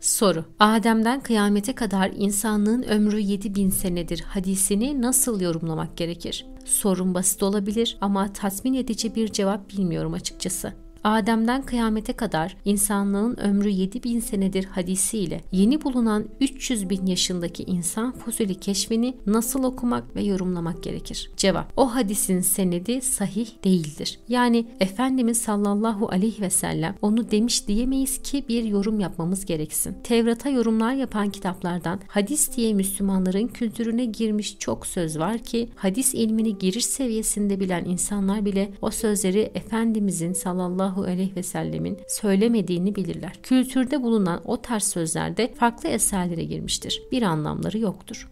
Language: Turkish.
Soru Adem'den kıyamete kadar insanlığın ömrü 7000 senedir hadisini nasıl yorumlamak gerekir? Sorun basit olabilir ama tatmin edici bir cevap bilmiyorum açıkçası. Adem'den kıyamete kadar insanlığın ömrü 7000 senedir hadisiyle yeni bulunan 300 bin yaşındaki insan fosili keşfini nasıl okumak ve yorumlamak gerekir? Cevap O hadisin senedi sahih değildir. Yani Efendimiz sallallahu aleyhi ve sellem onu demiş diyemeyiz ki bir yorum yapmamız gereksin. Tevrat'a yorumlar yapan kitaplardan hadis diye Müslümanların kültürüne girmiş çok söz var ki hadis ilmini giriş seviyesinde bilen insanlar bile o sözleri Efendimizin sallallahu sallallahu aleyhi ve sellemin söylemediğini bilirler. Kültürde bulunan o ters sözler de farklı eserlere girmiştir. Bir anlamları yoktur.